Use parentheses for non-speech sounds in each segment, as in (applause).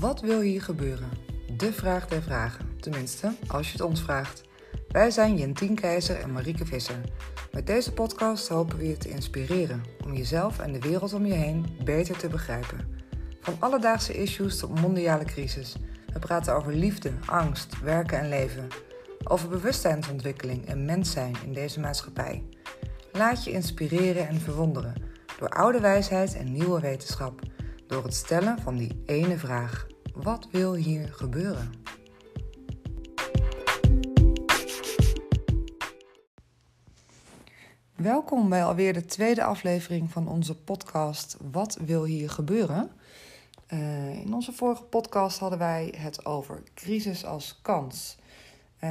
Wat wil hier gebeuren? De vraag der vragen. Tenminste, als je het ons vraagt. Wij zijn Jentien Keizer en Marieke Visser. Met deze podcast hopen we je te inspireren om jezelf en de wereld om je heen beter te begrijpen. Van alledaagse issues tot mondiale crisis. We praten over liefde, angst, werken en leven. Over bewustzijnsontwikkeling en mens zijn in deze maatschappij. Laat je inspireren en verwonderen door oude wijsheid en nieuwe wetenschap. Door het stellen van die ene vraag: wat wil hier gebeuren? Welkom bij alweer de tweede aflevering van onze podcast Wat wil hier gebeuren? Uh, in onze vorige podcast hadden wij het over crisis als kans. Uh,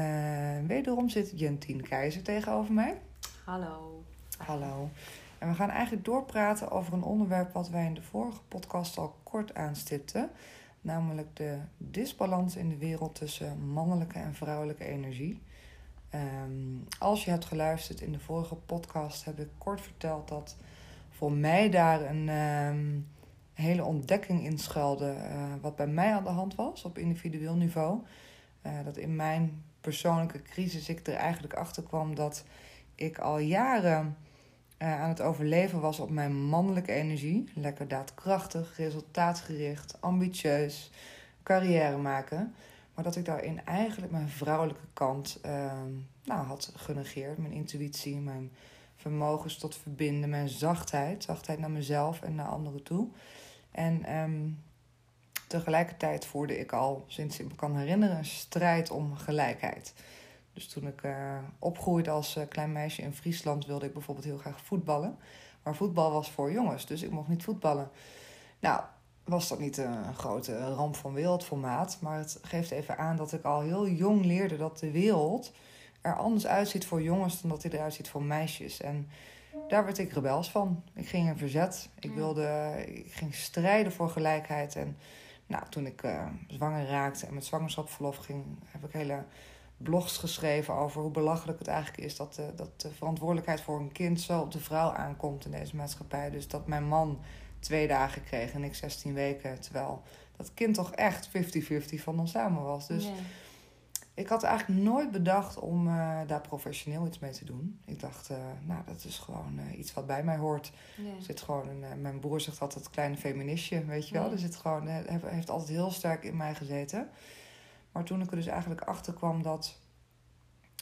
wederom zit Jentien Keizer tegenover mij. Hallo. Hallo. En we gaan eigenlijk doorpraten over een onderwerp wat wij in de vorige podcast al kort aanstipten. Namelijk de disbalans in de wereld tussen mannelijke en vrouwelijke energie. Um, als je hebt geluisterd in de vorige podcast, heb ik kort verteld dat voor mij daar een um, hele ontdekking in schuilde. Uh, wat bij mij aan de hand was op individueel niveau. Uh, dat in mijn persoonlijke crisis ik er eigenlijk achter kwam dat ik al jaren uh, aan het overleven was op mijn mannelijke energie. Lekker daadkrachtig, resultaatgericht, ambitieus, carrière maken. Maar dat ik daarin eigenlijk mijn vrouwelijke kant uh, nou, had genegeerd. Mijn intuïtie, mijn vermogens tot verbinden, mijn zachtheid. Zachtheid naar mezelf en naar anderen toe. En um, tegelijkertijd voerde ik al, sinds ik me kan herinneren, een strijd om gelijkheid. Dus toen ik uh, opgroeide als uh, klein meisje in Friesland wilde ik bijvoorbeeld heel graag voetballen. Maar voetbal was voor jongens, dus ik mocht niet voetballen. Nou, was dat niet een grote ramp van wereldformaat. Maar het geeft even aan dat ik al heel jong leerde dat de wereld er anders uitziet voor jongens dan dat hij eruit ziet voor meisjes. En daar werd ik rebels van. Ik ging in verzet. Ik, wilde, ik ging strijden voor gelijkheid. En nou, toen ik uh, zwanger raakte en met zwangerschapsverlof ging, heb ik hele blogs geschreven over hoe belachelijk het eigenlijk is dat de, dat de verantwoordelijkheid voor een kind zo op de vrouw aankomt in deze maatschappij. Dus dat mijn man twee dagen kreeg en ik 16 weken. Terwijl dat kind toch echt 50-50 van ons samen was. Dus yeah. ik had eigenlijk nooit bedacht om uh, daar professioneel iets mee te doen. Ik dacht, uh, nou, dat is gewoon uh, iets wat bij mij hoort. Yeah. Er zit gewoon een, mijn broer zegt altijd kleine feministje, weet je wel. Yeah. Er zit gewoon, heeft altijd heel sterk in mij gezeten. Maar toen ik er dus eigenlijk achter kwam dat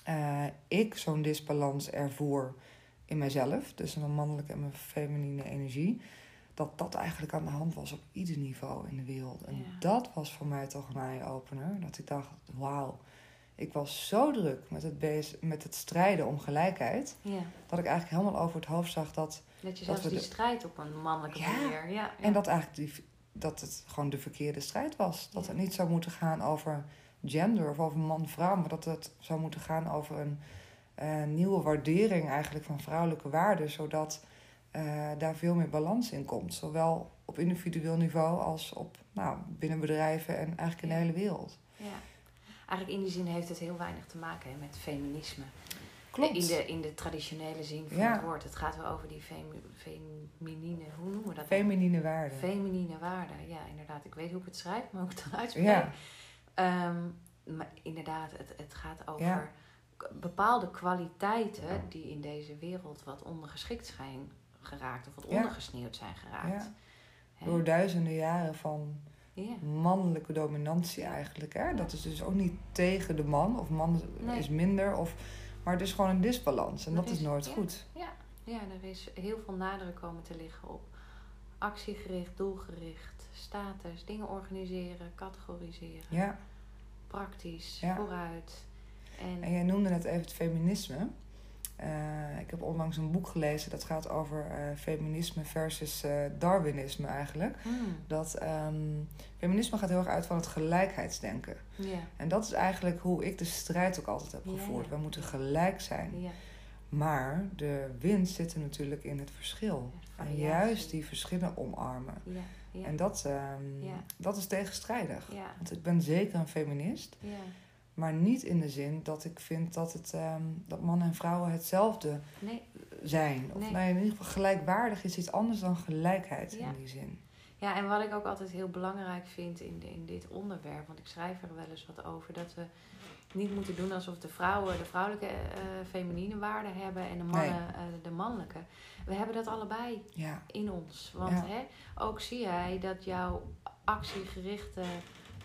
uh, ik zo'n disbalans ervoer in mezelf, tussen mijn mannelijke en mijn feminine energie, dat dat eigenlijk aan de hand was op ieder niveau in de wereld. En ja. dat was voor mij toch een eye-opener. Dat ik dacht, wauw, ik was zo druk met het, bez met het strijden om gelijkheid, ja. dat ik eigenlijk helemaal over het hoofd zag dat... Dat je zelfs dat die de... strijd op een mannelijke ja. manier... Ja, en dat eigenlijk die, dat het gewoon de verkeerde strijd was. Dat het niet zou moeten gaan over gender of over man-vrouw, maar dat het zou moeten gaan over een uh, nieuwe waardering eigenlijk van vrouwelijke waarden, zodat uh, daar veel meer balans in komt. Zowel op individueel niveau als op nou, binnen bedrijven en eigenlijk in de hele wereld. Ja. Eigenlijk in die zin heeft het heel weinig te maken hè, met feminisme. Klopt. In de, in de traditionele zin van Ja. het woord. Het gaat wel over die femi feminine, hoe noemen we dat? Feminine waarden. Feminine waarden, ja inderdaad. Ik weet hoe ik het schrijf, maar ook het dan uitspreek. Ja. Um, maar inderdaad, het, het gaat over Ja. bepaalde kwaliteiten die in deze wereld wat ondergeschikt zijn geraakt of wat Ja. ondergesneeuwd zijn geraakt. Ja. Door duizenden jaren van mannelijke dominantie eigenlijk. Hè? Dat is dus ook niet tegen de man of man Nee. is minder. Of, maar het is gewoon een disbalans en Er dat is is- nooit goed. Ja, ja, er is heel veel nadruk komen te liggen op actiegericht, doelgericht, status, dingen organiseren, categoriseren, Ja. praktisch, Ja. vooruit. En, En jij noemde net even het feminisme. Eh, ik heb onlangs een boek gelezen dat gaat over eh, feminisme versus eh, Darwinisme eigenlijk. Hmm, Dat ehm, feminisme gaat heel erg uit van het gelijkheidsdenken. ja, En dat is eigenlijk hoe ik de strijd ook altijd heb gevoerd. We moeten gelijk zijn. ja, Maar de winst zit er natuurlijk in het verschil. En juist die verschillen omarmen. Ja, En dat, ehm, Ja. dat is tegenstrijdig. ja, Want ik ben zeker een feminist. ja. Maar niet in de zin dat ik vind dat, het, ehm, dat mannen en vrouwen hetzelfde Nee, zijn. Of Nee. nou, in ieder geval gelijkwaardig is iets anders dan gelijkheid in die zin. Ja, en wat ik ook altijd heel belangrijk vind in, in dit onderwerp, want ik schrijf er wel eens wat over, dat we niet moeten doen alsof de vrouwen de vrouwelijke eh feminine waarden hebben en de mannen eh, de mannelijke. We hebben dat allebei Ja, in ons. Want Ja. hè, ook zie jij dat jouw actiegerichte,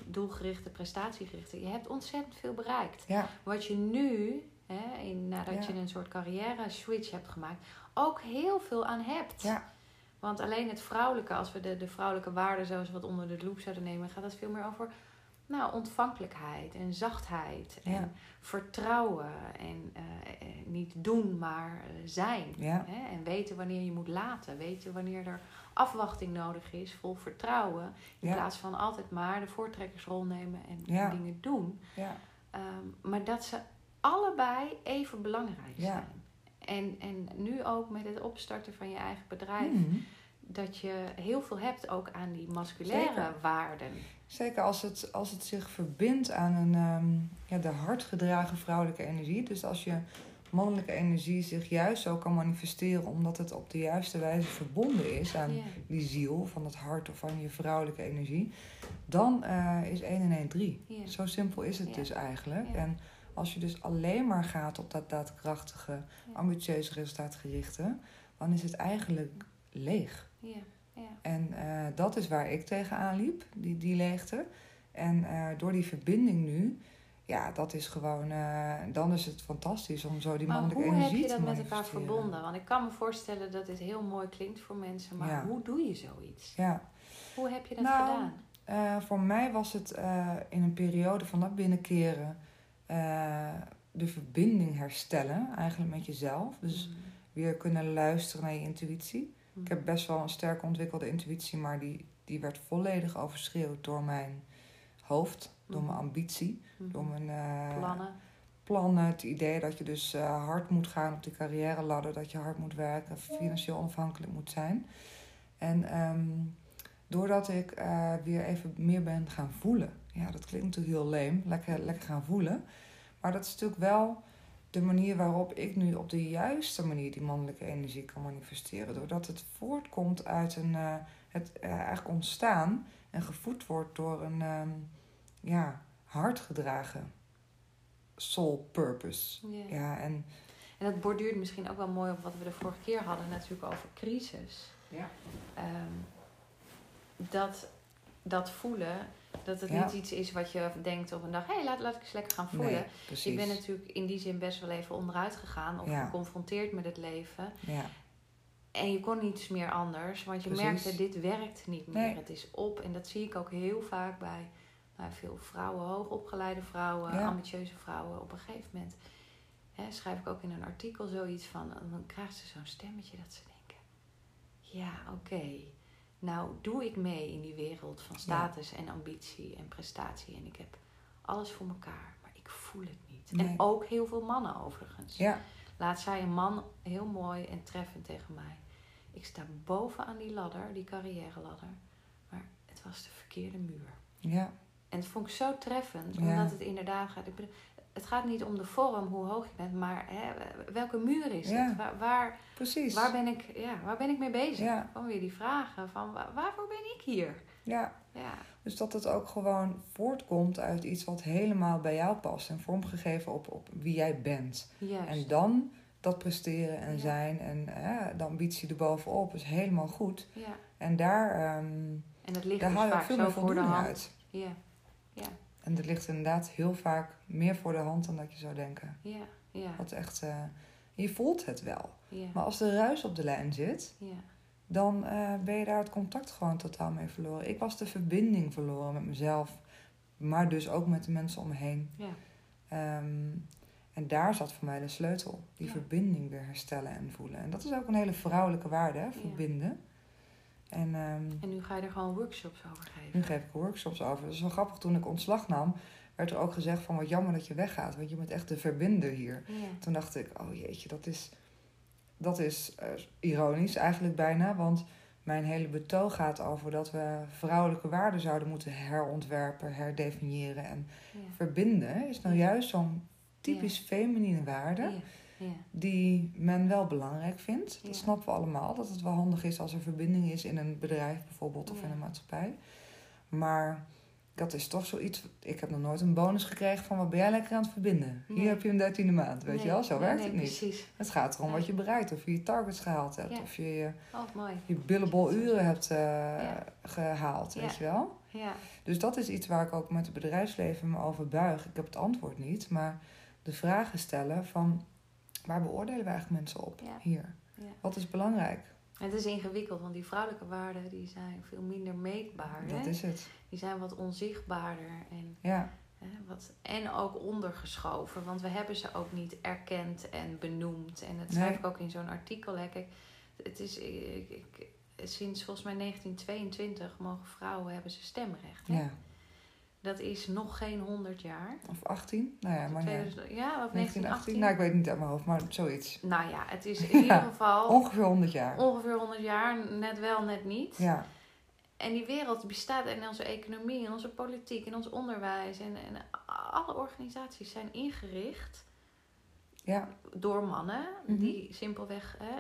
doelgerichte, prestatiegerichte, je hebt ontzettend veel bereikt. ja, Wat je nu, hè, in, nadat je een soort carrière switch hebt gemaakt, ook heel veel aan hebt. ja, Want alleen het vrouwelijke, als we de, de vrouwelijke waarden zoals wat onder de loep zouden nemen, gaat het veel meer over nou, ontvankelijkheid en zachtheid Ja. en vertrouwen en eh, eh, niet doen, maar eh, zijn. ja, Hè? En weten wanneer je moet laten, weten wanneer er afwachting nodig is, vol vertrouwen, in Ja. plaats van altijd maar de voortrekkersrol nemen en dingen doen. ja, Ehm, maar dat ze allebei even belangrijk Ja. zijn. En, en nu ook met het opstarten van je eigen bedrijf, Mhm. Dat je heel veel hebt ook aan die masculaire Zeker. waarden. Zeker als het, als het zich verbindt aan een, ehm, ja, de hard gedragen vrouwelijke energie. Dus als je mannelijke energie zich juist zo kan manifesteren, omdat het op de juiste wijze verbonden is aan Ja. die ziel van het hart of van je vrouwelijke energie, dan eh, is 1 en 1 3. Ja. Zo simpel is het Ja. dus eigenlijk. En als je dus alleen maar gaat op dat daadkrachtige, ambitieuze, resultaatgerichte, dan is het eigenlijk leeg. Ja, ja. En eh, dat is waar ik tegenaan liep, die, die leegte. En eh, door die verbinding nu, ja, dat is gewoon, eh, dan is het fantastisch om zo die Maar mannelijke hoe heb energie je dat te met elkaar verbonden? Want ik kan me voorstellen dat dit heel mooi klinkt voor mensen, maar Ja. hoe doe je zoiets? Ja, Hoe heb je dat Nou, gedaan? Voor mij was het in een periode van dat binnenkeren de verbinding herstellen, eigenlijk met jezelf. Dus Mm. weer kunnen luisteren naar je intuïtie. Ik heb best wel een sterk ontwikkelde intuïtie, maar die, die werd volledig overschreeuwd door mijn hoofd, door mijn Mhm. ambitie, Mhm. door mijn eh, plannen. plannen. Het idee dat je dus eh, hard moet gaan op die carrière ladder, dat je hard moet werken, financieel onafhankelijk moet zijn. En ehm, doordat ik eh, weer even meer ben gaan voelen. Ja, dat klinkt natuurlijk heel leem, lekker, lekker gaan voelen. Maar dat is natuurlijk wel de manier waarop ik nu op de juiste manier die mannelijke energie kan manifesteren. Doordat het voortkomt uit een, eh, het eh, eigenlijk ontstaan en gevoed wordt door een ehm, ja, hard gedragen soul purpose. Ja. Ja, en En dat borduurt misschien ook wel mooi op wat we de vorige keer hadden, natuurlijk over crisis. Ja. Ehm, dat, dat voelen, dat het Ja. niet iets is wat je denkt op een dag, hé, hey, laat, laat ik eens lekker gaan voelen. nee, ik ben natuurlijk in die zin best wel even onderuit gegaan of Ja. geconfronteerd met het leven. Ja, En je kon niets meer anders, want je Precies. merkte, dit werkt niet meer. Nee. Het is op. En dat zie ik ook heel vaak bij nou, veel vrouwen, hoogopgeleide vrouwen, ambitieuze vrouwen. Op een gegeven moment hè, schrijf ik ook in een artikel zoiets van, dan krijgt ze zo'n stemmetje dat ze denken, ja, oké. Nou, doe ik mee in die wereld van status en ambitie en prestatie. En ik heb alles voor elkaar, maar ik voel het niet. Nee. En ook heel veel mannen overigens. ja, Laat zei een man heel mooi en treffend tegen mij. Ik sta boven aan die ladder, die carrière ladder. Maar het was de verkeerde muur. ja, En het vond ik zo treffend, Ja. omdat het inderdaad gaat. Ik bedoel, het gaat niet om de vorm, hoe hoog je bent, maar hè, welke muur is Ja. het? Waar, waar, precies. waar, ben ik, ja, waar ben ik mee bezig? Ja. Gewoon weer die vragen van wa- waarvoor ben ik hier? Ja, Ja, dus dat het ook gewoon voortkomt uit iets wat helemaal bij jou past en vormgegeven op, op wie jij bent. juist. En dan dat presteren en Ja. zijn en eh, de ambitie erbovenop is helemaal goed. ja. En daar, ehm, En dat ligt daar haal je ook vaak veel zo meer voor de voldoening hand. uit. Ja, En dat ligt inderdaad heel vaak meer voor de hand dan dat je zou denken. ja, ja, Wat echt, eh, je voelt het wel. ja, Maar als de ruis op de lijn zit, ja. dan eh, ben je daar het contact gewoon totaal mee verloren. Ik was de verbinding verloren met mezelf, maar dus ook met de mensen om me heen. ja. Ehm, en daar zat voor mij de sleutel. Die verbinding weer herstellen en voelen. En dat is ook een hele vrouwelijke waarde, hè, verbinden. En ehm, En nu ga je er gewoon workshops over geven. nu geef ik workshops over. Dat is wel grappig. Toen ik ontslag nam, werd er ook gezegd van wat jammer dat je weggaat. Want je bent echt de verbinder hier. Ja, Toen dacht ik, oh jeetje, dat is, dat is eh, ironisch eigenlijk bijna. Want mijn hele betoog gaat over dat we vrouwelijke waarden zouden moeten herontwerpen, herdefiniëren. En ja. verbinden is nou juist zo'n typisch feminine waarde. Die men wel belangrijk vindt. Dat snappen we allemaal, dat het wel handig is als er verbinding is in een bedrijf bijvoorbeeld of in een maatschappij. Maar dat is toch zoiets, ik heb nog nooit een bonus gekregen van wat ben jij lekker aan het verbinden. Nee. Hier heb je een dertiende maand, weet Nee, je wel, zo nee, werkt het niet. Precies. Het gaat erom wat je bereikt, of je je targets gehaald hebt, of je je, Oh, je billable uren hebt eh, gehaald, weet je wel. Ja. Dus dat is iets waar ik ook met het bedrijfsleven me over buig. Ik heb het antwoord niet, maar de vragen stellen van waar beoordelen we eigenlijk mensen op Ja. hier? Ja. Wat is belangrijk? Het is ingewikkeld, want die vrouwelijke waarden die zijn veel minder meetbaar. Dat hè? is het. Die zijn wat onzichtbaarder en, Ja, hè, wat, en ook ondergeschoven. Want we hebben ze ook niet erkend en benoemd. En dat schrijf Nee. ik ook in zo'n artikel. Hè. Kijk, het is, ik, ik- sinds volgens mij 1922 mogen vrouwen hebben ze stemrecht. Hè? ja. Dat is nog geen 100 jaar. Of 18? Nou ja, maar ja. 2000 ja, of 1918? 1918. Nou, ik weet het niet uit mijn hoofd, maar zoiets. Nou ja, het is (laughs) in ieder geval Ongeveer 100 jaar. ongeveer 100 jaar. Net wel, net niet. Ja, En die wereld bestaat in onze economie, in onze politiek, in ons onderwijs. En, en alle organisaties zijn ingericht ja, door mannen. Mhm. Die simpelweg, hè,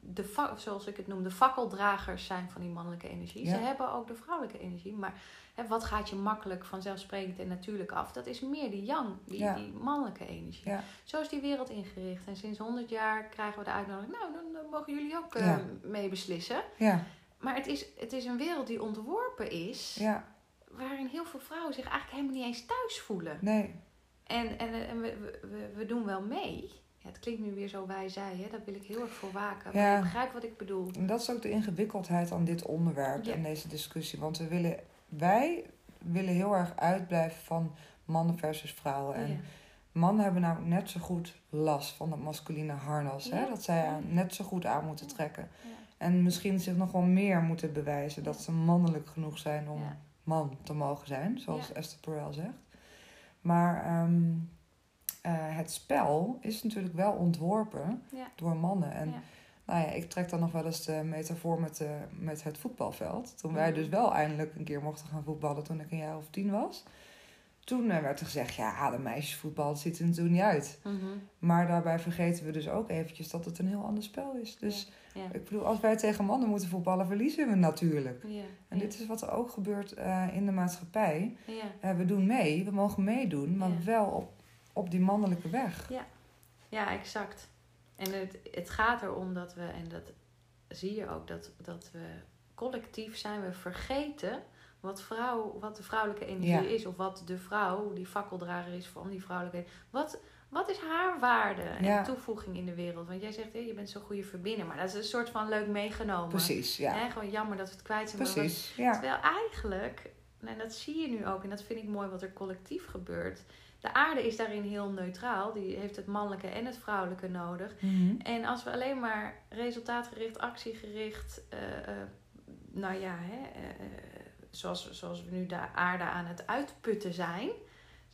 de, zoals ik het noem, de fakkeldragers zijn van die mannelijke energie. Ja. Ze hebben ook de vrouwelijke energie. Maar hè, wat gaat je makkelijk vanzelfsprekend en natuurlijk af? Dat is meer die yang, die, Ja. die mannelijke energie. Ja. Zo is die wereld ingericht. En sinds 100 jaar krijgen we de uitnodiging. Nou, dan, dan mogen jullie ook eh, Ja. mee beslissen. ja, Maar het is, het is een wereld die ontworpen is, waarin heel veel vrouwen zich eigenlijk helemaal niet eens thuis voelen. Nee, En, en, en we, we- we, doen wel mee. Ja, het klinkt nu weer zo wij zij, hè? daar wil ik heel erg voor waken. Maar Ja. je begrijpt wat ik bedoel. en dat is ook de ingewikkeldheid aan dit onderwerp Ja. en deze discussie. Want we willen, wij willen heel erg uitblijven van mannen versus vrouwen. En mannen hebben nou net zo goed last van dat masculine harnas. Hè? Dat zij aan- net zo goed aan moeten trekken. En misschien zich nog wel meer moeten bewijzen dat ze mannelijk genoeg zijn om man te mogen zijn, zoals. Esther Perel zegt. Maar ehm, eh, het spel is natuurlijk wel ontworpen Ja. door mannen. En Ja. nou ja, ik trek dan nog wel eens de metafoor met, met het voetbalveld. Toen wij Mhm. dus wel eindelijk een keer mochten gaan voetballen toen ik een jaar of tien was. Toen eh, werd er gezegd, ja, de meisjesvoetbal dat ziet er natuurlijk niet uit. Mhm. Maar daarbij vergeten we dus ook eventjes dat het een heel ander spel is. Dus Ja. Ik bedoel, als wij tegen mannen moeten voetballen, verliezen we natuurlijk. Ja. En ja. dit is wat er ook gebeurt eh, in de maatschappij. Ja. Eh, we doen mee, we mogen meedoen, maar Ja. wel op, op die mannelijke weg. Ja, exact. En het, het gaat erom dat we, en dat zie je ook, dat, dat we collectief zijn, we vergeten wat, vrouw, wat de vrouwelijke energie Ja. is. Of wat de vrouw, die fakkeldrager is van die vrouwelijke Wat, wat is haar waarde Ja. en toevoeging in de wereld? Want jij zegt, hé, je bent zo'n goede verbinder. Maar dat is een soort van leuk meegenomen. Precies, ja. Hè, gewoon jammer dat we het kwijt zijn. Precies, ja. Terwijl eigenlijk, en dat zie je nu ook, en dat vind ik mooi wat er collectief gebeurt. De aarde is daarin heel neutraal. Die heeft het mannelijke en het vrouwelijke nodig. Mhm. En als we alleen maar resultaatgericht, actiegericht, eh, eh, nou ja, hè, eh, zoals, zoals we nu de aarde aan het uitputten zijn.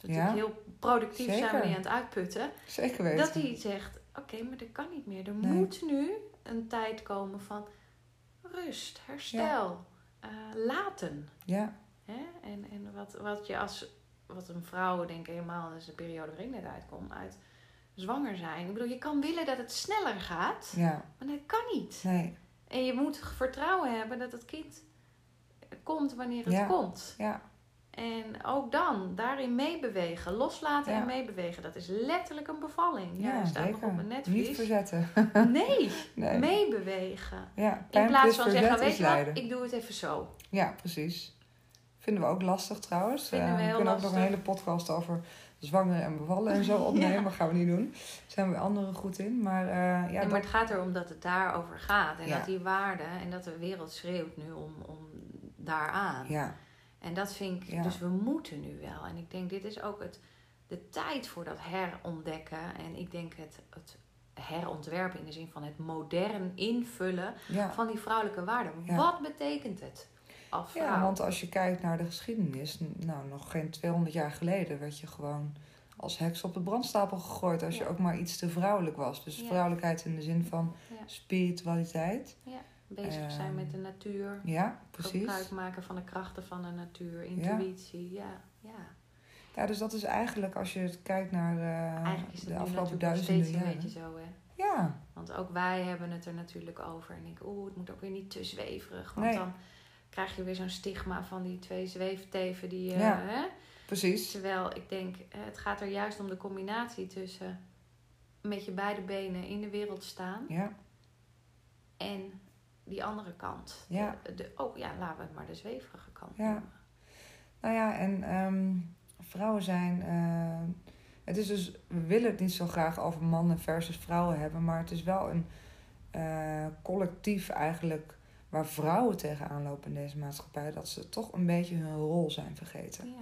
Ja. natuurlijk heel productief zijn we die aan het uitputten. Zeker weten. Dat hij zegt, oké, maar dat kan niet meer. Er Nee. moet nu een tijd komen van rust, herstel, eh, laten. Ja, Hè? En, en wat, wat je als wat een vrouw, denk ik helemaal, dat is de periode waarin ik net uitkom, uit zwanger zijn. Ik bedoel, je kan willen dat het sneller gaat, ja, maar dat kan niet. nee, En je moet vertrouwen hebben dat het kind komt wanneer het Ja. komt. ja, En ook dan, daarin meebewegen, loslaten Ja. en meebewegen. Dat is letterlijk een bevalling. Ja, ja, staat nog op mijn Niet netvlies. verzetten. (laughs) Nee, (laughs) Nee. meebewegen. Ja, In plaats van zeggen, weet je wat, ik doe het even zo. Ja, precies. Vinden we ook lastig trouwens. Vinden we Eh, heel kunnen ook nog een hele podcast over zwanger en bevallen en zo (laughs) opnemen. Ja. Maar gaan we niet doen. Daar zijn we anderen goed in. Maar eh, ja, dat- maar het gaat erom dat het daarover gaat. En Ja. dat die waarde en dat de wereld schreeuwt nu om, om daaraan. ja, En dat vind ik, Ja. dus we moeten nu wel. En ik denk, dit is ook het, de tijd voor dat herontdekken. En ik denk het, het herontwerpen in de zin van het modern invullen ja. van die vrouwelijke waarden. Ja. Wat betekent het als vrouw? ja, want als je kijkt naar de geschiedenis, nou nog geen 200 jaar geleden werd je gewoon als heks op de brandstapel gegooid als je ook maar iets te vrouwelijk was. Dus vrouwelijkheid in de zin van Ja. Bezig zijn Ehm, met de natuur. Ja, precies. Gebruik maken van de krachten van de natuur. Intuïtie. Ja, ja. Ja, dus dat is eigenlijk, als je het kijkt naar eh, Eigenlijk is het de afgelopen natuurlijk nog duizenden steeds een jaren. beetje zo, hè. Ja, Want ook wij hebben het er natuurlijk over. En ik, oeh, het moet ook weer niet te zweverig. Want Nee. dan krijg je weer zo'n stigma van die twee zweefteven die... eh, Ja. hè? precies. Terwijl ik denk, eh, het gaat er juist om de combinatie tussen met je beide benen in de wereld staan Ja, en die andere kant. Ja. De, de- oh ja, laten we het maar de zweverige kant Ja. noemen. nou ja, en ehm, vrouwen zijn. eh, het is dus, we willen het niet zo graag over mannen versus vrouwen hebben, maar het is wel een eh, collectief eigenlijk waar vrouwen tegenaan lopen in deze maatschappij, dat ze toch een beetje hun rol zijn vergeten. Ja.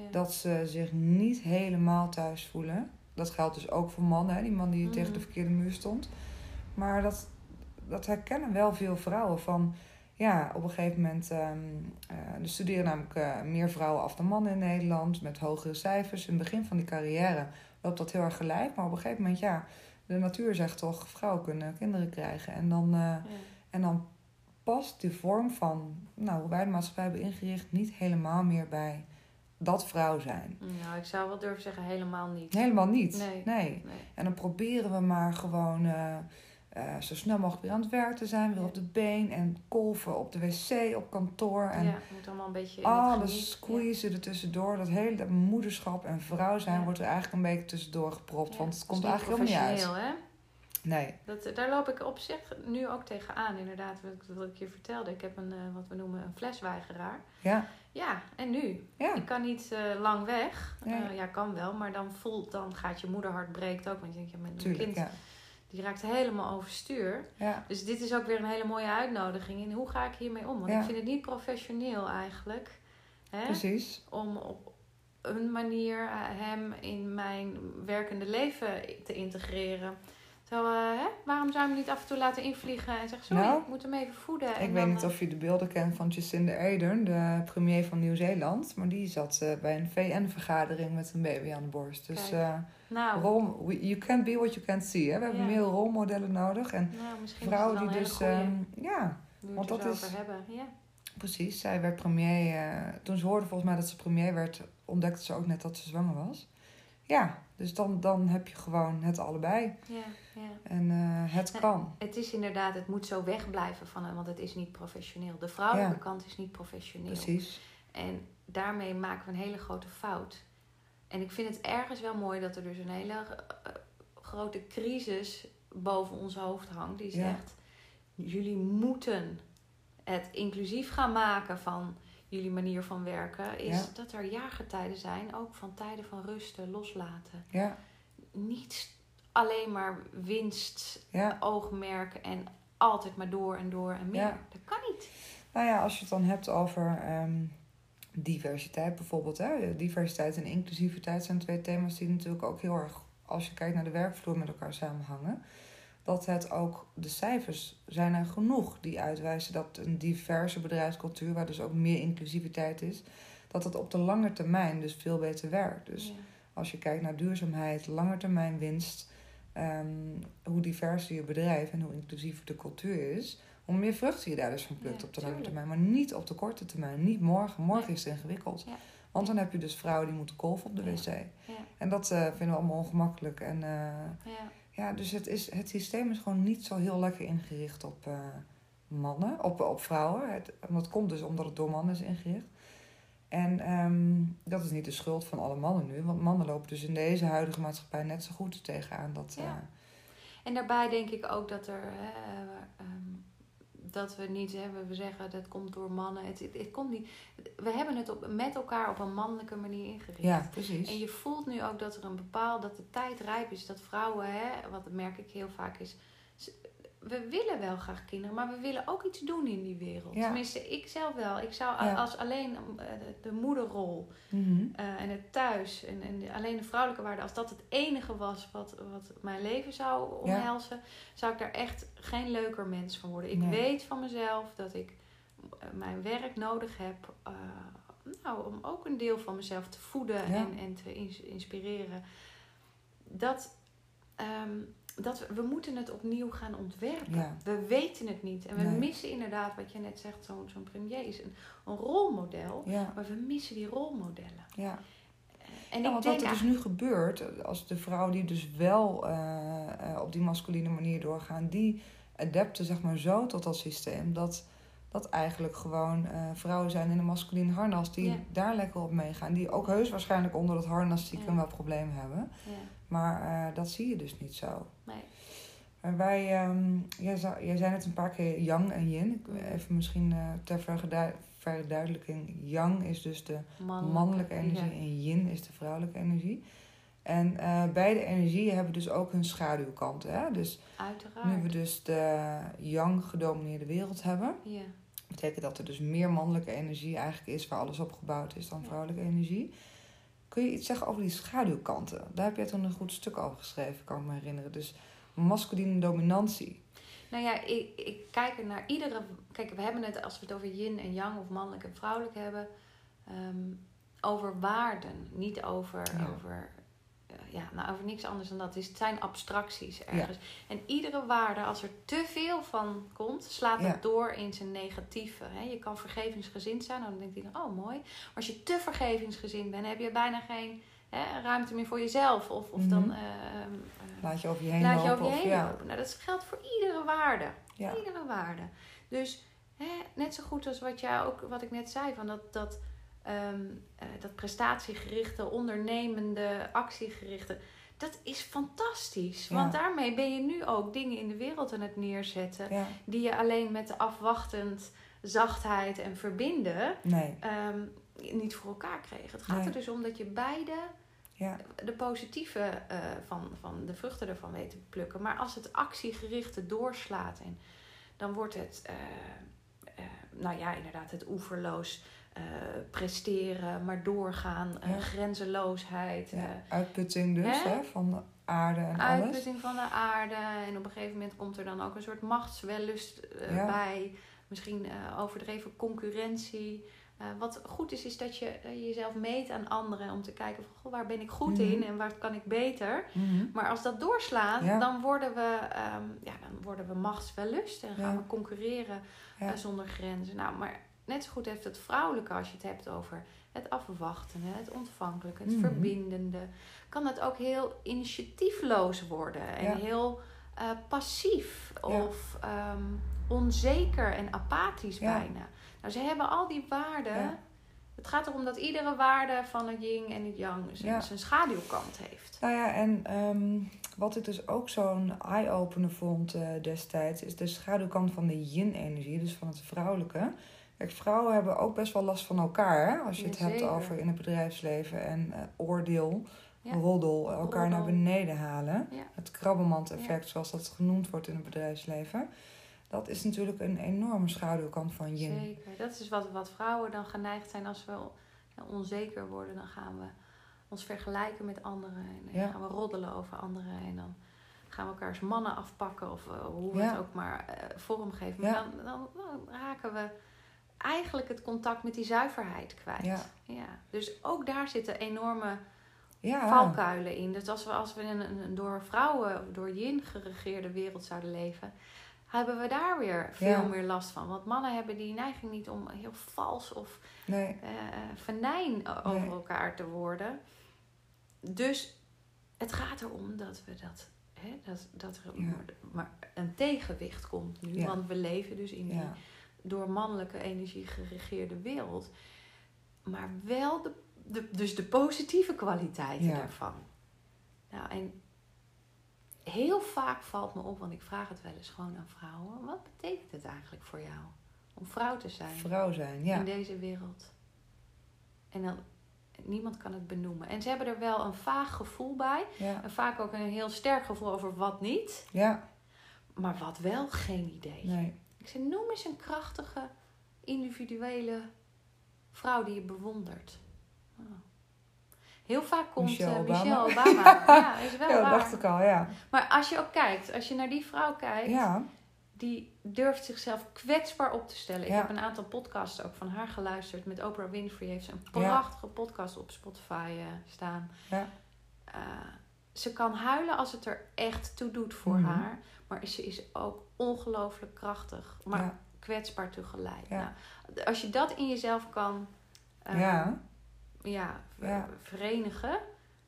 Ja. Dat ze zich niet helemaal thuis voelen. Dat geldt dus ook voor mannen, hè? die man die tegen de Mhm. verkeerde muur stond. Maar dat, dat herkennen wel veel vrouwen van. Ja, op een gegeven moment. eh, er studeren namelijk eh, meer vrouwen af dan mannen in Nederland. Met hogere cijfers. In het begin van die carrière loopt dat heel erg gelijk. Maar op een gegeven moment, ja. De natuur zegt toch: vrouwen kunnen kinderen krijgen. En dan, eh, Ja. en dan past die vorm van. Nou, hoe wij de maatschappij hebben ingericht. niet helemaal meer bij dat vrouw zijn. Nou, ik zou wel durven zeggen, helemaal niet. Helemaal niet. Nee. nee. Nee. En dan proberen we maar gewoon eh, zo snel mogelijk weer aan het werk te zijn, weer Ja. op de been en kolven op de wc, op kantoor. En ja, moet allemaal een beetje alles squeezen er tussendoor. Dat hele dat moederschap en vrouw zijn Ja. wordt er eigenlijk een beetje tussendoor gepropt. Ja, want het komt eigenlijk helemaal niet uit. hè? Nee. Dat, daar loop ik op zich nu ook tegenaan, inderdaad, wat ik, wat ik je vertelde. Ik heb een, eh, wat we noemen, een flesweigeraar. Ja, Ja, en nu? ja, Ik kan niet eh, lang weg. Nee. Ja, kan wel, maar dan voelt, dan gaat je moederhart breekt ook. Want je denkt, ja, mijn tuurlijk. kind Ja. Die raakt helemaal overstuur. Ja. Dus dit is ook weer een hele mooie uitnodiging. En hoe ga ik hiermee om? Want Ja. ik vind het niet professioneel eigenlijk. Hè? Precies. Om op een manier eh, hem in mijn werkende leven te integreren. Zo, eh, hè? waarom zou je hem niet af en toe laten invliegen en zeggen: Sorry, Nou, ik moet hem even voeden. Ik en weet dan, niet of je de beelden kent van Jacinda Ardern, de premier van Nieuw-Zeeland. Maar die zat eh, bij een VN-vergadering met een baby aan de borst. Dus eh, Nou, rol, we- you can't be what you can't see. Hè? We hebben Ja. meer rolmodellen nodig. En nou vrouwen die dus... ehm, ja, nu want dat is- hebben. Ja. precies. Zij werd premier. eh, toen ze hoorde volgens mij dat ze premier werd, ontdekte ze ook net dat ze zwanger was. Ja, dus dan, dan heb je gewoon het allebei. Ja, ja. En eh, het kan. Het is inderdaad, het moet zo wegblijven van hem, want het is niet professioneel. De vrouwelijke Ja. kant is niet professioneel. Precies. En daarmee maken we een hele grote fout. En ik vind het ergens wel mooi dat er dus een hele eh, grote crisis boven ons hoofd hangt. Die Ja. zegt, jullie moeten het inclusief gaan maken van jullie manier van werken. Is Ja. dat er jaargetijden zijn, ook van tijden van rusten, loslaten. Ja, Niet alleen maar winst, ja. oogmerk en altijd maar door en door en meer. Ja. Dat kan niet. Nou ja, als je het dan hebt over ehm, diversiteit bijvoorbeeld. Hè? Diversiteit en inclusiviteit zijn twee thema's die natuurlijk ook heel erg, als je kijkt naar de werkvloer, met elkaar samenhangen. Dat het ook, de cijfers zijn er genoeg die uitwijzen dat een diverse bedrijfscultuur, waar dus ook meer inclusiviteit is, dat het op de lange termijn dus veel beter werkt. Dus Ja. als je kijkt naar duurzaamheid, langetermijn winst, ehm, hoe diverser je bedrijf en hoe inclusiever de cultuur is, hoe meer vruchten je daar dus van plukt Ja, op de lange termijn. Maar niet op de korte termijn, niet morgen. Morgen is het ingewikkeld. Ja. Want dan heb je dus vrouwen die moeten kolven op de wc. Ja. En dat eh, vinden we allemaal ongemakkelijk. En eh, Ja. dus het, is, het systeem is gewoon niet zo heel lekker ingericht op eh, mannen, op, op vrouwen. Het, dat komt dus omdat het door mannen is ingericht. En ehm, dat is niet de schuld van alle mannen nu. Want mannen lopen dus in deze huidige maatschappij net zo goed tegenaan. Dat, Ja. eh, En daarbij denk ik ook dat er. ehm, dat we niet hebben, we zeggen dat komt door mannen. Het, het, het komt niet. We hebben het op, met elkaar op een mannelijke manier ingericht. ja, precies. En je voelt nu ook dat er een bepaald, dat de tijd rijp is, dat vrouwen, hè, wat merk ik heel vaak is, we willen wel graag kinderen, maar we willen ook iets doen in die wereld. Ja. Tenminste, ik zelf wel. Ik zou Ja. als alleen eh, de, de moederrol Mhm. eh, en het thuis en, en alleen de vrouwelijke waarde, als dat het enige was wat, wat mijn leven zou omhelzen, zou ik daar echt geen leuker mens van worden. Ik Nee. weet van mezelf dat ik eh, mijn werk nodig heb. nou, om ook een deel van mezelf te voeden en, en te ins- inspireren. Dat, ehm, dat we, we moeten het opnieuw gaan ontwerpen. Ja. We weten het niet. En we Nee. missen inderdaad, wat je net zegt, zo'n zo'n premier is een, een rolmodel. Ja, Maar we missen die rolmodellen. ja. En Ja, want wat er dus nu gebeurt, als de vrouwen die dus wel eh, eh, op die masculine manier doorgaan, die adapten zeg maar zo tot dat systeem, dat, dat eigenlijk gewoon eh, vrouwen zijn in een masculine harnas die Ja. daar lekker op meegaan, die ook heus waarschijnlijk onder dat harnas Ja. wel problemen hebben. Ja, Maar eh, dat zie je dus niet zo. nee. Maar wij, ehm, jij, jij zei net een paar keer yang en yin. Even misschien eh, ter verduidelijking. Yang is dus de Mannelijke, mannelijke energie en yin is de vrouwelijke energie. En eh, beide energieën hebben dus ook hun schaduwkanten. Hè? Dus Uiteraard. nu we dus de yang gedomineerde wereld hebben, Ja. betekent dat er dus meer mannelijke energie eigenlijk is waar alles op gebouwd is dan Ja. vrouwelijke energie. Kun je iets zeggen over die schaduwkanten? Daar heb jij toen een goed stuk over geschreven, kan ik me herinneren. Dus masculine dominantie. Nou ja, ik, ik kijk er naar iedere. Kijk, we hebben het als we het over yin en yang of mannelijk en vrouwelijk hebben. ehm, over waarden. Niet over. Ja. over ja, nou, over niks anders dan dat. Het is- Het zijn abstracties ergens. En iedere waarde, als er te veel van komt, slaat Ja. het door in zijn negatieve. Hè? Je kan vergevingsgezind zijn, nou, dan denkt iedereen, oh mooi. Maar als je te vergevingsgezind bent, heb je bijna geen hè, ruimte meer voor jezelf. Of, of dan Mhm. eh, ehm, eh, Laat je over je heen laat je lopen. over je of- heen ja. lopen. Nou, dat geldt voor iedere waarde. Iedere waarde. Dus hè, net zo goed als wat, jij ook, wat ik net zei, van dat, dat, ehm, eh, dat prestatiegerichte, ondernemende, actiegerichte. Dat is fantastisch. Ja. Want daarmee ben je nu ook dingen in de wereld aan het neerzetten. ja. Die je alleen met de afwachtend zachtheid en verbinden Nee. ehm, niet voor elkaar kreeg. Het gaat Nee. er dus om dat je beide Ja. de positieve eh, van, van de vruchten ervan weet te plukken. Maar als het actiegerichte doorslaat, en dan wordt het, eh, nou ja, inderdaad, het oeverloos eh, presteren, maar doorgaan, eh, Ja. grenzeloosheid, ja. eh, Uitputting dus, Hè? hè? Van de aarde en alles. uitputting van de aarde. En op een gegeven moment komt er dan ook een soort machtswellust Ja. bij. Misschien overdreven concurrentie. Wat goed is, is dat je jezelf meet aan anderen om te kijken van goh, waar ben ik goed Mhm. in en waar kan ik beter. Mhm. Maar als dat doorslaat, dan, worden we, ehm, ja, dan worden we machtswellust en gaan we concurreren zonder grenzen. Nou, maar net zo goed heeft het vrouwelijke als je het hebt over het afwachtende, het ontvankelijke, het Mhm. verbindende. Kan het ook heel initiatiefloos worden en Ja. heel eh, passief Ja. of ehm, onzeker en apathisch Ja. bijna. Nou, ze hebben al die waarden. Het gaat erom dat iedere waarde van het yin en het yang zijn schaduwkant heeft. Nou ja, en ehm, wat ik dus ook zo'n eye-opener vond eh, destijds, is de schaduwkant van de yin-energie, dus van het vrouwelijke. Kijk, vrouwen hebben ook best wel last van elkaar, hè? als je het hebt over in het bedrijfsleven en eh, oordeel, Ja. roddel, elkaar naar beneden halen. Ja. Het krabbenmand-effect, zoals dat genoemd wordt in het bedrijfsleven. Dat is natuurlijk een enorme schaduwkant van yin. Zeker. Dat is wat, wat vrouwen dan geneigd zijn als we onzeker worden. Dan gaan we ons vergelijken met anderen. En dan gaan we roddelen over anderen. En dan gaan we elkaars mannen afpakken. Of eh, hoe we het ook maar eh, vormgeven. Maar dan, dan raken we eigenlijk het contact met die zuiverheid kwijt. Ja. Ja. Dus ook daar zitten enorme Ja, valkuilen in. Dus als we, als we in een, een door vrouwen, door yin geregeerde wereld zouden leven, hebben we daar weer veel Ja. meer last van. Want mannen hebben die neiging niet om heel vals of nee, eh venijn over Nee. elkaar te worden. Dus het gaat erom dat we dat. Hè, dat, dat er Ja. maar een tegenwicht komt nu. Want we leven dus in die. Door mannelijke energie geregeerde wereld. Maar wel de, de, dus de positieve kwaliteiten Ja. daarvan. Nou, en heel vaak valt me op, want ik vraag het wel eens gewoon aan vrouwen. Wat betekent het eigenlijk voor jou om vrouw te zijn vrouw zijn, ja. in deze wereld? En dan, niemand kan het benoemen. En ze hebben er wel een vaag gevoel bij. Ja, En vaak ook een heel sterk gevoel over wat niet. ja, Maar wat wel, geen idee. nee. Ik zei, noem eens een krachtige, individuele vrouw die je bewondert. Oh. Heel vaak komt Michelle eh, Obama. Michelle Obama. ja, is wel (laughs) Ja, dat waar. dacht ik al, ja. Maar als je ook kijkt, als je naar die vrouw kijkt, Ja, die durft zichzelf kwetsbaar op te stellen. Ik heb een aantal podcasts ook van haar geluisterd. Met Oprah Winfrey heeft ze een prachtige podcast op Spotify eh, staan. Ja. Eh, ze kan huilen als het er echt toe doet voor Mhm. haar. Maar ze is ook ongelooflijk krachtig. Maar ja, kwetsbaar tegelijk. Ja. Nou, als je dat in jezelf kan eh, ja. ja, ver- Ja. verenigen.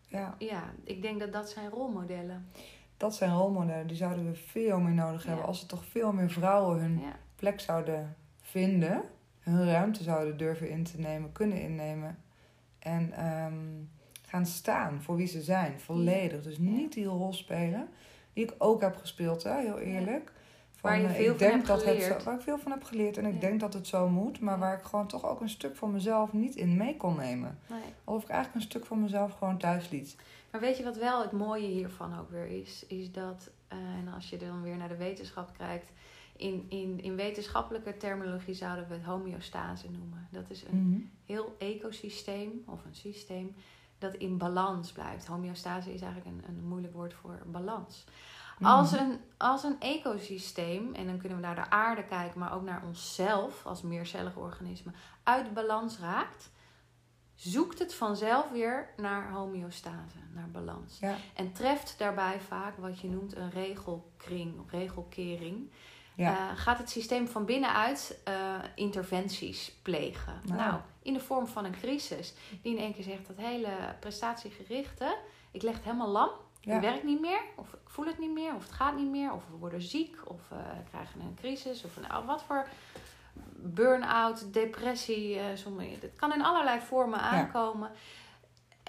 Ja, Ja, ik denk dat dat zijn rolmodellen. dat zijn rolmodellen. Die zouden we veel meer nodig hebben. Als er toch veel meer vrouwen hun plek zouden vinden, hun ruimte zouden durven in te nemen, kunnen innemen en ehm, gaan staan voor wie ze zijn, volledig. Dus niet die rol spelen, die ik ook heb gespeeld, hè, heel eerlijk. Waar je eh, veel ik van denk hebt dat het geleerd. zo, waar ik veel van heb geleerd en ik Ja. denk dat het zo moet, maar waar ik gewoon toch ook een stuk van mezelf niet in mee kon nemen. nee. Alsof ik eigenlijk een stuk van mezelf gewoon thuis liet. Maar weet je wat wel het mooie hiervan ook weer is? Is dat, eh, en als je dan weer naar de wetenschap kijkt, in, in, in wetenschappelijke terminologie zouden we het homeostase noemen. Dat is een Mhm. heel ecosysteem of een systeem dat in balans blijft. Homeostase is eigenlijk een, een moeilijk woord voor balans. Als, Mhm. een, als een ecosysteem, en dan kunnen we naar de aarde kijken, maar ook naar onszelf als meercellig organisme, uit balans raakt, zoekt het vanzelf weer naar homeostase, naar balans. Ja, En treft daarbij vaak wat je noemt een regelkring of regelkering. Ja. Eh, gaat het systeem van binnenuit eh, interventies plegen. Nou. Nou, in de vorm van een crisis. Die in één keer zegt dat hele prestatiegerichte, ik leg het helemaal lam. Ja. Het werkt niet meer, of ik voel het niet meer, of het gaat niet meer, of we worden ziek, of we krijgen een crisis, of een, wat voor burn-out, depressie. eh sommige, het kan in allerlei vormen aankomen.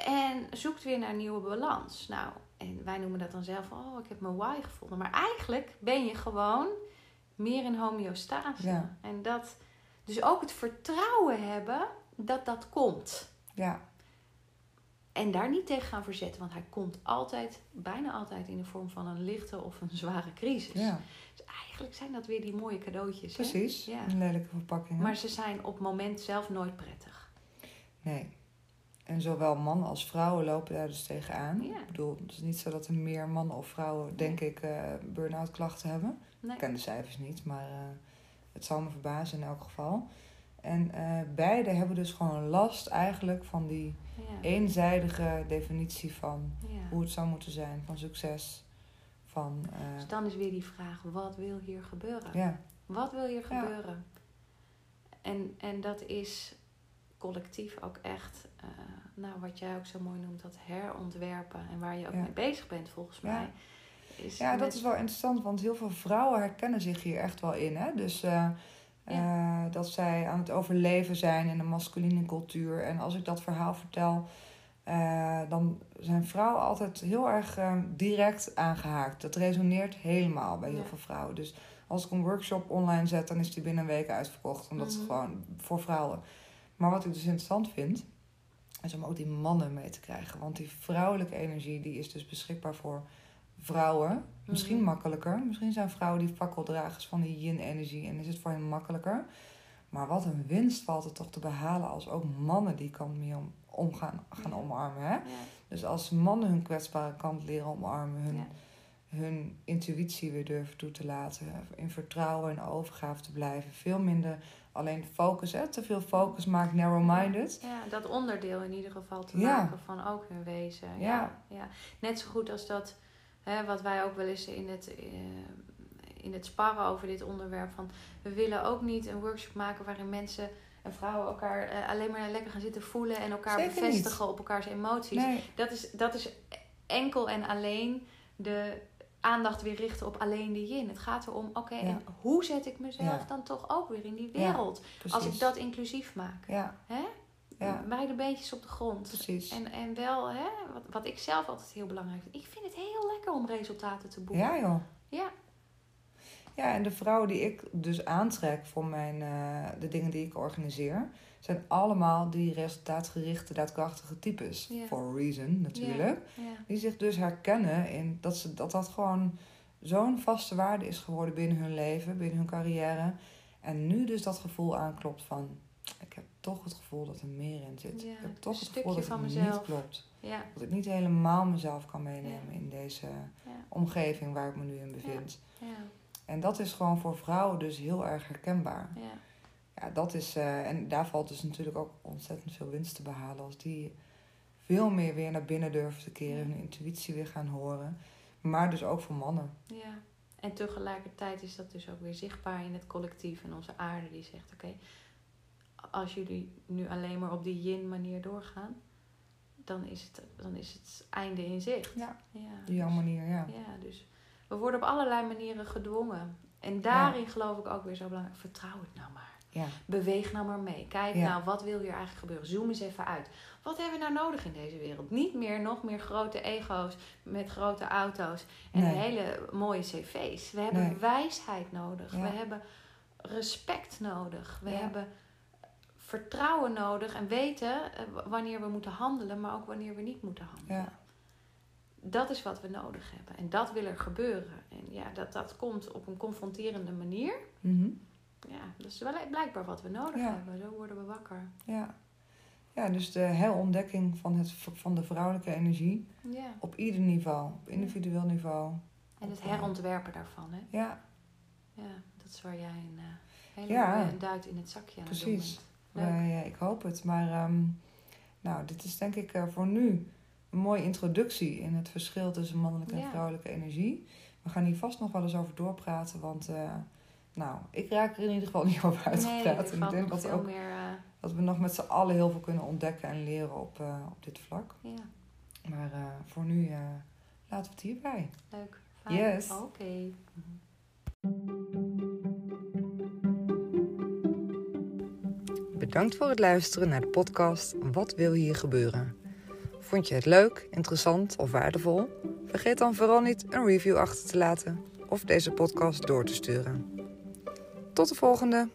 En zoekt weer naar nieuwe balans. Nou, en wij noemen dat dan zelf, oh, ik heb mijn why gevonden. Maar eigenlijk ben je gewoon meer in homeostase. Ja. En dat, dus ook het vertrouwen hebben dat dat komt. ja. En daar niet tegen gaan verzetten, want hij komt altijd, bijna altijd in de vorm van een lichte of een zware crisis. ja. Dus eigenlijk zijn dat weer die mooie cadeautjes. hè? precies. Ja. Een lelijke verpakking. hè? Maar ze zijn op het moment zelf nooit prettig. Nee. En zowel mannen als vrouwen lopen daar dus tegenaan. Ja. Ik bedoel, het is niet zo dat er meer mannen of vrouwen, denk ik, eh burn-out klachten hebben. Nee. Ik ken de cijfers niet, maar eh, het zal me verbazen in elk geval. En eh beide hebben dus gewoon last eigenlijk van die Ja. eenzijdige definitie van Ja. hoe het zou moeten zijn, van succes. Van, eh, Dus dan is weer die vraag, wat wil hier gebeuren? ja, Wat wil hier gebeuren? En, en dat is collectief ook echt, nou wat jij ook zo mooi noemt, dat herontwerpen. En waar je ook mee bezig bent volgens mij. Is ja, dat is wel interessant, want heel veel vrouwen herkennen zich hier echt wel in. Hè? Dus eh, eh, dat zij aan het overleven zijn in een masculine cultuur. En als ik dat verhaal vertel, eh, dan zijn vrouwen altijd heel erg direct aangehaakt. Dat resoneert helemaal bij heel Ja. veel vrouwen. Dus als ik een workshop online zet, dan is die binnen een week uitverkocht. Omdat het Mhm. gewoon voor vrouwen. Maar wat ik dus interessant vind, is om ook die mannen mee te krijgen. Want die vrouwelijke energie, die is dus beschikbaar voor vrouwen. Misschien Mhm. makkelijker. Misschien zijn vrouwen die fakkeldragers van die yin-energie en is het voor hen makkelijker. Maar wat een winst valt er toch te behalen als ook mannen die kant meer om, om gaan, gaan Ja. omarmen. Hè? Ja, Dus als mannen hun kwetsbare kant leren omarmen, hun, ja. hun intuïtie weer durven toe te laten, in vertrouwen en overgave te blijven. Veel minder alleen focus, hè? te veel focus maakt narrow-minded. Ja, dat onderdeel in ieder geval te maken van ook hun wezen. Ja. Ja, Net zo goed als dat, hè, wat wij ook wel eens in het, eh, in het sparren over dit onderwerp van... We willen ook niet een workshop maken waarin mensen en vrouwen elkaar eh, alleen maar lekker gaan zitten voelen... en elkaar Zeker bevestigen op elkaars emoties. Nee, Dat, is, dat is enkel en alleen de aandacht weer richten op alleen de yin. Het gaat erom, oké, Ja. en hoe zet ik mezelf Ja. dan toch ook weer in die wereld? als ik dat inclusief maak. Ja, Hè? Ja. Beide beentjes op de grond. precies. En, en wel, hè, wat, wat ik zelf altijd heel belangrijk vind. Ik vind het heel lekker om resultaten te boeken. Ja joh. Ja. Ja, en de vrouwen die ik dus aantrek voor mijn, eh, de dingen die ik organiseer, zijn allemaal die resultaatgerichte, daadkrachtige types. Ja. For a reason natuurlijk. Die zich dus herkennen in dat ze, dat, dat gewoon zo'n vaste waarde is geworden binnen hun leven, binnen hun carrière. En nu dus dat gevoel aanklopt van, ik heb toch het gevoel dat er meer in zit. Ja, ik heb een toch het stukje gevoel dat van het mezelf. niet klopt. Ja. Dat ik niet helemaal mezelf kan meenemen in deze omgeving waar ik me nu in bevind. Ja. En dat is gewoon voor vrouwen dus heel erg herkenbaar. Ja. Ja, dat is. eh, en daar valt dus natuurlijk ook ontzettend veel winst te behalen. Als die veel meer weer naar binnen durven te keren, hun intuïtie weer gaan horen. Maar dus ook voor mannen. ja. En tegelijkertijd is dat dus ook weer zichtbaar in het collectief en onze aarde die zegt: oké, als jullie nu alleen maar op die yin-manier doorgaan, dan is, het, dan is het einde in zicht. Ja, Ja, op jouw dus- manier, ja. Ja, dus we worden op allerlei manieren gedwongen. En daarin geloof ik ook weer zo belangrijk. Vertrouw het nou maar. Ja, Beweeg nou maar mee. Kijk Ja. nou, wat wil hier eigenlijk gebeuren? Zoom eens even uit. Wat hebben we nou nodig in deze wereld? Niet meer nog meer grote ego's met grote auto's en Nee. hele mooie cv's. We hebben Nee. wijsheid nodig. We hebben respect nodig. We hebben vertrouwen nodig en weten eh, wanneer we moeten handelen, maar ook wanneer we niet moeten handelen. Ja. Dat is wat we nodig hebben. En dat wil er gebeuren. En ja, dat, dat komt op een confronterende manier. Mhm. Ja, dat is wel blijkbaar wat we nodig Ja. hebben. Zo worden we wakker. ja. Ja, dus de herontdekking van, het, van de vrouwelijke energie Ja. op ieder niveau, op individueel niveau. En het herontwerpen daarvan, hè? Ja, Ja, dat is waar jij een uh, hele duit in het zakje aan het doen Precies. bent. Ja, ik hoop het. Maar ehm, nou, dit is denk ik eh, voor nu een mooie introductie in het verschil tussen mannelijke en vrouwelijke energie. We gaan hier vast nog wel eens over doorpraten, want eh, nou, ik raak er in ieder geval (laughs) niet over uitgepraat. en ik denk dat, ook, meer... eh, dat we nog met z'n allen heel veel kunnen ontdekken en leren op, op dit vlak. ja, Maar voor nu laten we het hierbij. leuk. Fijn. Yes. Oké. Bedankt voor het luisteren naar de podcast Wat wil hier gebeuren? Vond je het leuk, interessant of waardevol? Vergeet dan vooral niet een review achter te laten of deze podcast door te sturen. Tot de volgende!